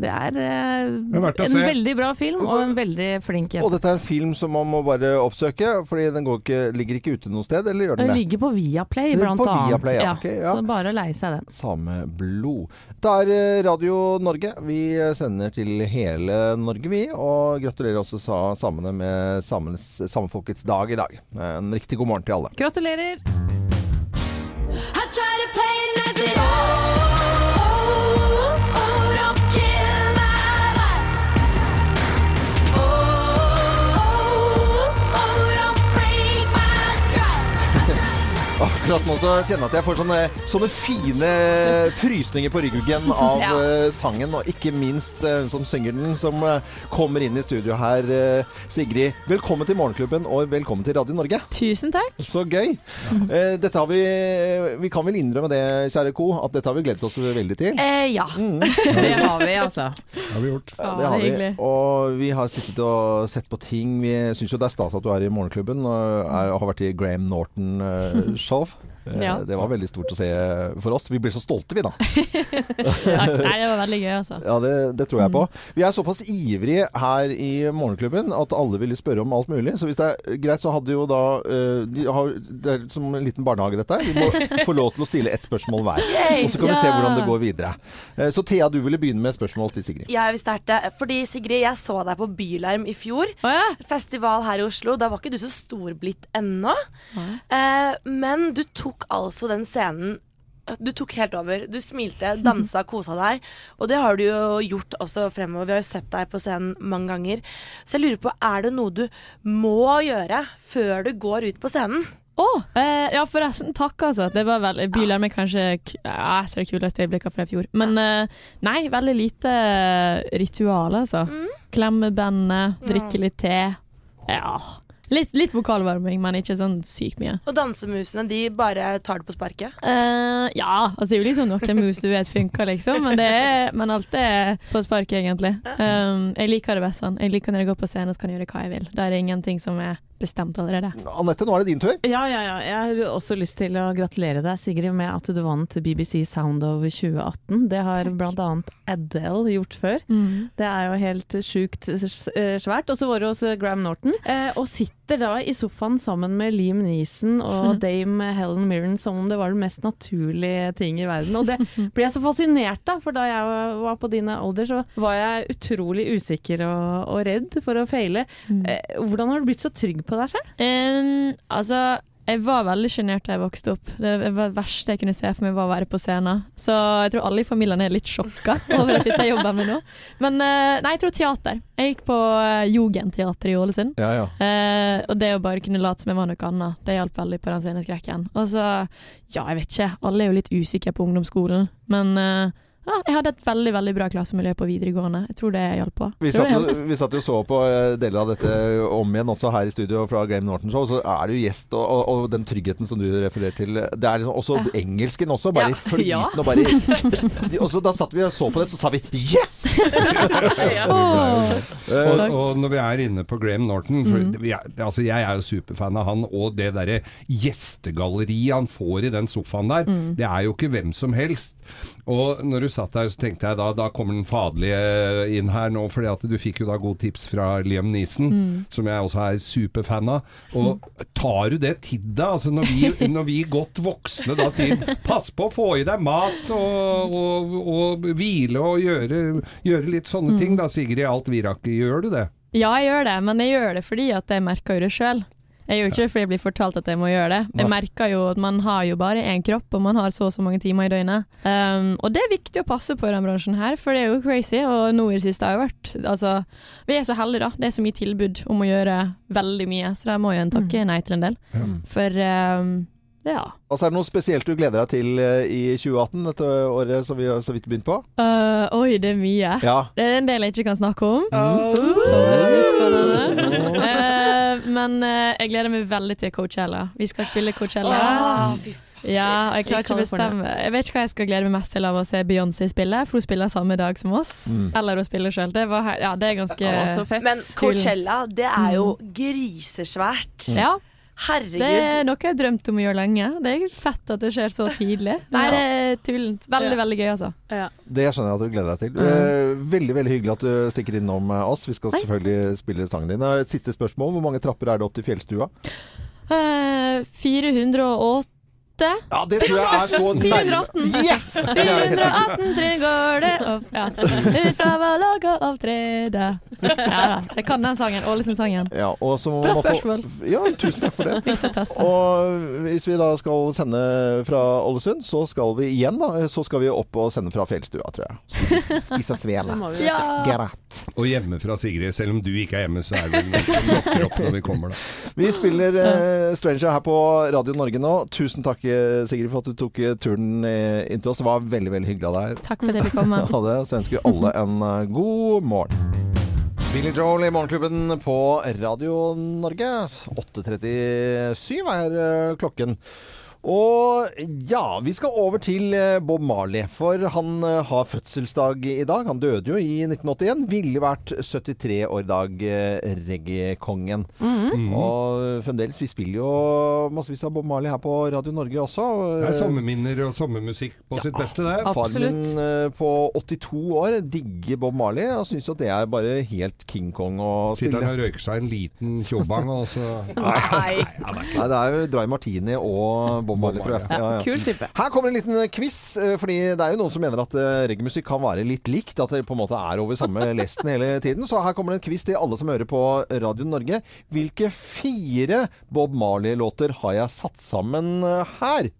det er, uh, Det en veldig bra film, og en veldig flink Og dette er en film som man må bare oppsøke, fordi den går ikke, ligger ikke ute noe sted, eller gjør den Den ligger på Viaplay, blant på annet. Viaplay, ja. Okay, ja. Så bare å leie seg den. Sameblod. Det er eh, Radio Norge. Vi sender til hele Norge, vi. Og gratulerer også sa samene med samenes, samefolkets dag i dag. En riktig god morgen til alle. Gratulerer! I try to play it nice, but Akkurat nå så kjenner jeg at jeg får sånne, sånne fine frysninger på ryggen av Ja. eh, sangen, og ikke minst eh, hun som synger den, som eh, kommer inn i studio her. eh, Sigrid, velkommen til Morgenklubben, og velkommen til Radio Norge. Tusen takk. Så gøy. Eh, dette har vi Vi kan vel innrømme det, kjære ko, at dette har vi gledet oss veldig til. Eh, ja. Det har vi, altså. Det har vi gjort. Ja, Ja, det har vi. Og vi har sittet og sett på ting. Vi syns jo det er stas at du er i Morgenklubben og er, har vært i Graham Norton-show. Fuck. Ja. Det var veldig stort å se for oss. Vi ble så stolte, vi da. Nei, det var veldig gøy, altså. Ja, det, det tror jeg på. Vi er såpass ivrige her i Morgenklubben at alle ville spørre om alt mulig. Så hvis det er greit, så hadde jo da eh, de har, Det er som en liten barnehage, dette. Vi må få lov til å stille ett spørsmål hver. Og så kan vi se hvordan det går videre. Eh, Så Thea, du ville begynne med et spørsmål til Sigrid. Jeg vil starte, fordi Sigrid, jeg så deg på Bylarm i fjor. Oh, ja. Festival her i Oslo. Da var ikke du så storblitt ennå. Eh, men du tok altså den scenen du tok helt over. Du smilte, dansa, kosa deg. Og det har du jo gjort også fremover. Vi har jo sett deg på scenen mange ganger. Så jeg lurer på, er det noe du må gjøre før du går ut på scenen? Å, eh, ja forresten, takk altså. Det var veldig Bylarm er kanskje ja, et av de kuleste øyeblikkene fra i fjor. Men eh, nei, veldig lite ritual, altså. Klemme bandet, drikke litt te. Ja. Litt, litt vokalvarming, men ikke sånn sykt mye. Og dansemusene, de bare tar det på sparket? Eh, ja, altså det er jo liksom noen mus du vet funker, liksom. Men, det er, men alt er på sparket, egentlig. Um, jeg liker det best sånn. Jeg liker når jeg går på scenen og kan gjøre hva jeg vil. Da er det ingenting som er bestemt allerede. Anette, nå er det din tur. Ja, ja, ja. Jeg har også lyst til å gratulere deg, Sigrid, med at du vant BBC Sound of 2018. Det har annet Adele gjort før. Mm. Det er jo helt sjukt eh, svært. Og så var det hos Graham Norton. Eh, og sitter da i sofaen sammen med Liam Neeson og dame Helen Mirren som om det var den mest naturlige ting i verden. Og det ble jeg så fascinert av, for da jeg var på din alder, så var jeg utrolig usikker og, og redd for å feile. Mm. hvordan har du blitt så trygg på deg selv? Um, altså, jeg var veldig sjenert da jeg vokste opp. Det verste jeg kunne se for meg, var å være på scenen. Så jeg tror alle i familien er litt sjokka over at dette er jobben min nå. Men eh, nei, jeg tror teater. Jeg gikk på uh, Jugendteater i Ålesund. Ja, ja. Eh, og det å bare kunne late som jeg var noe annet, det hjalp veldig på den sceneskrekken. Og så, ja, jeg vet ikke, alle er jo litt usikre på ungdomsskolen, men eh, ja, jeg hadde et veldig veldig bra klassemiljø på videregående. Jeg tror det hjalp på. Vi satt, jo, vi satt jo så på eh, deler av dette om igjen også her i studio fra Graham Norton Show. Så er du gjest, og, og, og den tryggheten som du refererer til Det er liksom også Ja. engelsken også. Bare Ja. flytende og bare de, Og så da satt vi og så på det, så sa vi 'yes'! Åh. Og, og når vi er inne på Graham Norton for Mm. er, altså Jeg er jo superfan av han, og det derre gjestegalleriet han får i den sofaen der, Mm. det er jo ikke hvem som helst. Og når du satt der, så tenkte jeg da da kommer den faderlige inn her nå, fordi at du fikk jo da gode tips fra Liam Neeson, Mm. som jeg også er superfan av. Og tar du det til deg? Altså når vi, når vi godt voksne da sier 'pass på å få i deg mat og, og, og hvile og gjøre, gjøre litt sånne Mm. ting', da Sigrid Alt Virak, gjør du det? Ja, jeg gjør det, men jeg gjør det fordi at jeg merker det sjøl. Jeg gjør ikke det fordi jeg blir fortalt at jeg må gjøre det. Jeg merker jo at man har jo bare én kropp, og man har så og så mange timer i døgnet. Um, og det er viktig å passe på i denne bransjen her, for det er jo crazy. Og nå i det siste har jo vært Altså, vi er så heldige, da. Det er så mye tilbud om å gjøre veldig mye, så der må jo en takke nei til en del. For um, ja. Altså, er det noe spesielt du gleder deg til eh, i 2018, dette året som vi har så vidt begynt på? Uh, oi, det er mye. Ja. Det er en del jeg ikke kan snakke om. Så veldig spennende. Men eh, jeg gleder meg veldig til Coachella. Vi skal spille Coachella. Oh, fy Ja, og jeg klarer ikke å bestemme. Jeg vet ikke hva jeg skal glede meg mest til av å se Beyoncé spille, for hun spiller samme dag som oss. Mm. Eller hun spiller sjøl. Det, ja, det er ganske oh, fett. Men Coachella, det er jo grisesvært. Ja, Herregud. det er noe jeg har drømt om å gjøre lenge. Det er fett at det skjer så tidlig. Nei, det er tullent. Veldig, Ja. veldig gøy, altså. Det skjønner jeg at du gleder deg til. Mm. Eh, Veldig veldig hyggelig at du stikker innom eh, oss. Vi skal selvfølgelig spille sangen din. Et siste spørsmål. Hvor mange trapper er det opp til fjellstua? Eh, 408 Ja, det tror jeg er så nærme. 418. Yes! Det er helt riktig. 418 tre går det opp ja. Huset var laga av tre da. Ja da, jeg kan den sangen. Ålesund-sangen. Ja, Bra spørsmål. på-. Ja, tusen takk for det. Og hvis vi da skal sende fra Ålesund, så skal vi igjen da, så skal vi opp og sende fra fjellstua, tror jeg. Spise, spise svele. Ja. Greit. Og hjemme fra Sigrid, selv om du ikke er hjemme, så er det vel noen som lokker opp når vi kommer, da. Vi spiller eh, Stranger her på Radio Norge nå. Tusen takk, Sigrid, for at du tok eh, turen eh, inn til oss. Det var veldig, veldig hyggelig av deg. Takk for det vi kom med. Ha det. Så ønsker vi alle en eh, god morgen. Billy Joel i Morgenklubben på Radio Norge. 8.37 er eh, klokken. Og ja, vi skal over til eh, Bob Marley, for han eh, har fødselsdag i dag. Han døde jo i 1981. Ville vært 73 år i dag, reggaekongen. Mm -hmm. Og fremdeles, vi spiller jo massevis av Bob Marley her på Radio Norge også. Det er sommerminner og sommermusikk på sitt beste, det. Far min eh, på 82 år digger Bob Marley og syns at det er bare helt King Kong å spille. Sitter han og røyker seg en liten tjobang, og så Nei. Nei, det er jo Dry Martini og Bob Marley, tror jeg. Ja, ja. Kul type. Her kommer en liten quiz, eh, fordi det er jo noen som mener at eh, reggaemusikk kan være litt likt. At det på en måte er over samme lesten hele tiden. Så her kommer det en quiz til alle som hører på Radio Norge. Hvilke fire Bob Marley-låter har jeg satt sammen eh, her?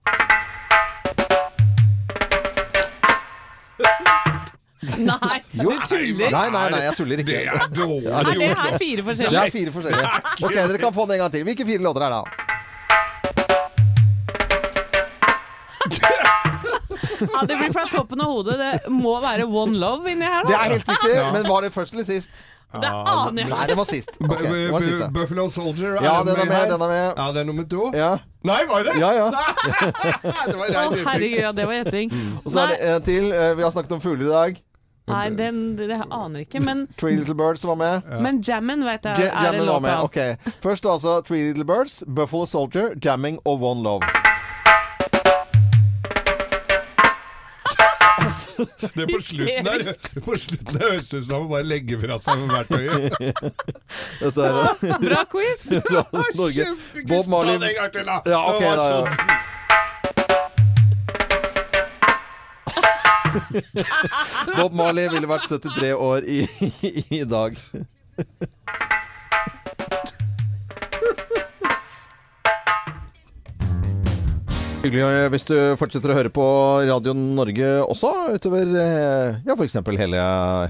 Nei, Jo. du tuller. Nei, nei, nei, jeg tuller ikke. Det er dårlig Er det er fire forskjellige. Det er fire forskjellige. Ok, Dere kan få den en gang til. Hvilke fire låter er det? da? Ja, det blir fra toppen av hodet. Det må være One Love inni her, Det er helt riktig, men var det først eller sist? Det aner jeg Nei, det var sist. Okay, det var sist. Buffalo Soldier. Ja, den er med, den er med. Ja, det er nummer to? Ja. Nei, var det? Ja, ja. det var Å, herregud, ja, det var gjetting. Og så er det en til. Eh, Vi har snakket om fugler i dag. Nei, den, det jeg aner ikke. Men, Three Little Birds var med. men Jammen vet jeg Ja. er en Jammin var låt med. Ok. Først altså Three Little Birds, Buffalo Soldier, Jamming og One Love. Det på slutten der På slutten der høres det ut som han må bare legge fra seg med verktøyet. Dette er Bra quiz! Norge. Kjempegøy. Bob Marley. Ta det en gang til, da. Ja, ok da. Ja. Bob Marley ville vært 73 år i, i, dag. Hyggelig eh, hvis du fortsetter å høre på Radio Norge også utover eh, ja, f.eks. Hele,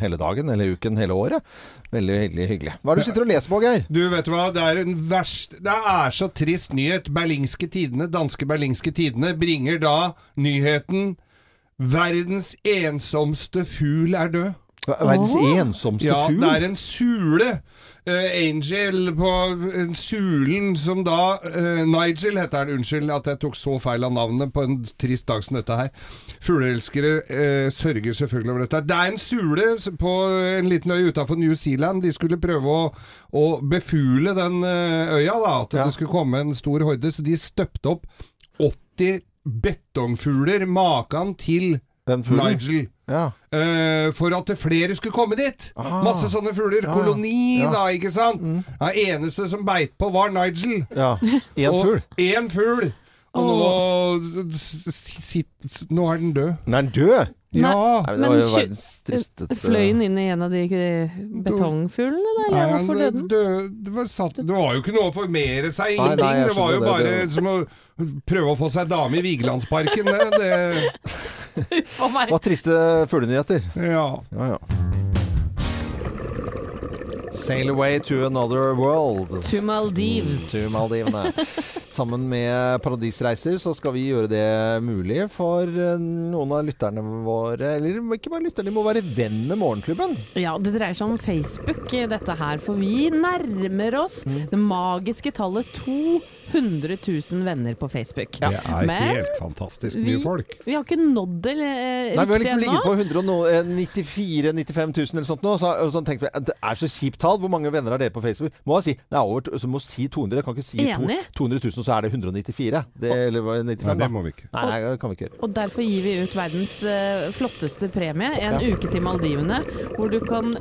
hele dagen, hele uken, hele året. Veldig hyggelig. hyggelig. Hva er det du sitter og leser på, Geir? Du, vet du hva? Det er en verst Det er så trist nyhet. Berlingske Tidene, danske Berlingske Tidene, bringer da nyheten 'Verdens ensomste fugl er død'. Verdens ensomste Ja, fugl? det er en sule. Uh, Angel på en sulen som da uh, Nigel heter han. unnskyld at jeg tok så feil av navnet på en trist dag som dette her. Fugleelskere eh, sørger selvfølgelig over dette. Det er en sule på en liten øy utafor New Zealand. De skulle prøve å, å befugle den øya, da. At det skulle komme en stor horde. Så de støpte opp 80 betongfugler, maken til? Nigel. Ja. Uh, for at flere skulle komme dit. Masse sånne fugler. Ja, Koloni, ja. da, ikke sant? Ja, eneste som beit på, var Nigel. Ja. Én fugl. Én fugl. Og nå, sitt, nå er den død. Den er død? Ja. Nei, men det var jo verdens tristeste Fløy den inn i en av de eh, betongfuglene, da? Eller hvorfor døde den? det, var satt, det var jo ikke noe å formere seg, Nei, nei, det var jo bare det, det- som å prøve å få seg dame i Vigelandsparken. Det, det. Det var triste fuglenyheter. Ja. Ja, ja. Sail away to another world. To Maldives. Til Maldivene. Sammen med Paradisreiser så skal vi gjøre det mulig for eh, noen av lytterne våre. Eller ikke bare lytterne, de må være venn med Morgenklubben. Ja, det dreier seg om Facebook, eh, dette her. For vi nærmer oss Mm. det magiske tallet 200 000 venner på Facebook. Det er Men helt fantastisk mye vi- folk. Vi har ikke nådd det eh, Nei, Vi har liksom ligget på 194 000-95 000 eller sånt nå. Så, og så tenkte vi det er så kjipt tall. Hvor mange venner har dere på Facebook? Må jeg si, det er over, så må si 200. Jeg kan ikke si to, 200 000, så er det 194. Det, eller 95, Nei, det må vi ikke. Nei, nei, det kan vi ikke gjøre. Og derfor gir vi ut verdens uh, flotteste premie, en Ja. uke til Maldivene, hvor du kan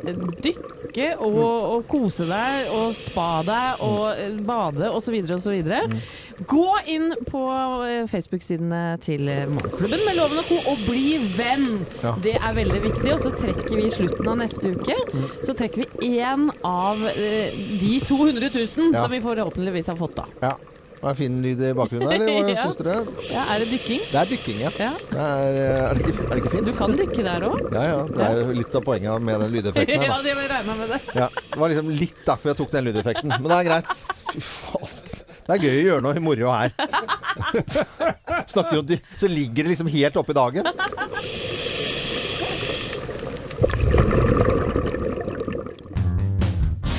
dykke og, og kose deg og spa deg og eh, bade osv. osv. Gå inn på eh, Facebook-sidene til eh, Morgenklubben med Loven og Co. og bli venn! Ja. Det er veldig viktig. Og så trekker vi i slutten av neste uke Mm. Så trekker vi én av eh, de 200 000 Ja. som vi forhåpentligvis har fått, da. Ja. Det er fin lyd i bakgrunnen eller hva Ja. syns dere? Ja, er det dykking? Det er dykking, ja. Ja. Det er, er, det ikke, er det ikke fint? Du kan dykke der òg. Ja, ja. Det er jo litt av poenget med den lydeffekten her. ja, det var regna med det. Ja, det var liksom litt derfor jeg tok den lydeffekten. Men det er greit. Fy faen. Det er gøy å gjøre noe moro her. Snakker om dy Så ligger det liksom helt oppe i dagen.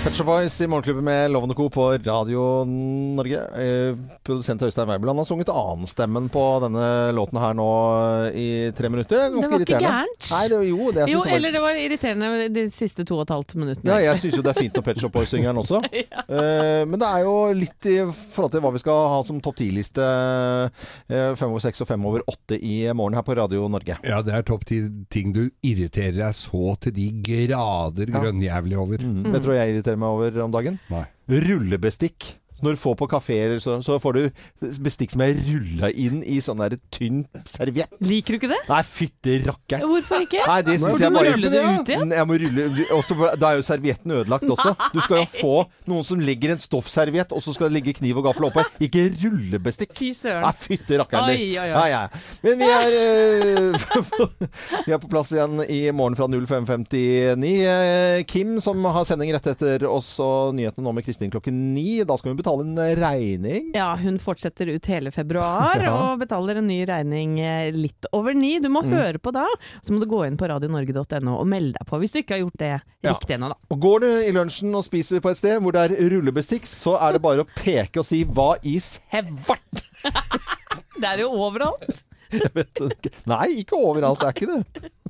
Pet Boys i Morgenklubben med Lovende Co. på Radio Norge. Eh, produsent Øystein Weibeland har sunget annenstemmen på denne låten her nå i tre minutter. Det irriterende. Ganske Det var ikke gærent. Nei, det, jo, det Jo, det var- eller det var irriterende de siste to og et halvt minuttene. ja, jeg syns jo det er fint når Pet Shop Boys synger den også. Eh, men det er jo litt i forhold til hva vi skal ha som topp ti-liste eh, fem over seks og fem over åtte i morgen her på Radio Norge. Ja, det er topp ti ting du irriterer deg så til de grader Ja. grønnjævlig over. Mm. Mm. Jeg tror jeg irriterer meg over om dagen? Nei. Rullebestikk. Når du får på kafeer, så, så får du bestikk som er rulla inn i sånn der tynn serviett. Liker du ikke det? Nei, fytte rakkeren. Hvorfor ikke? Nei, det synes jeg bare rulle det ut igjen? Jeg må rulle også, Da er jo servietten ødelagt også. Du skal jo få noen som legger en stoffserviett, og så skal det ligge kniv og gaffel oppå. Ikke rullebestikk. Fy søren. Nei, fytte rakkeren Oi, oi, ja. Men vi er eh, Vi er på plass igjen i morgen fra 05.59. Eh, Kim, som har sending rett etter oss og nyhetene nå med Kristin klokken ni. Da skal vi betale betale en eh, regning. Ja, hun fortsetter ut hele februar Ja. og betaler en ny regning eh, litt over ni. Du må Mm. høre på da, så må du gå inn på radionorge.no og melde deg på hvis du ikke har gjort det Ja. riktig ennå, da. Og Går du i lunsjen og spiser på et sted hvor det er rullebestikk, så er det bare å peke og si 'hva i sevart'? Det er jo overalt. Jeg vet ikke. Nei, ikke overalt, det er ikke det.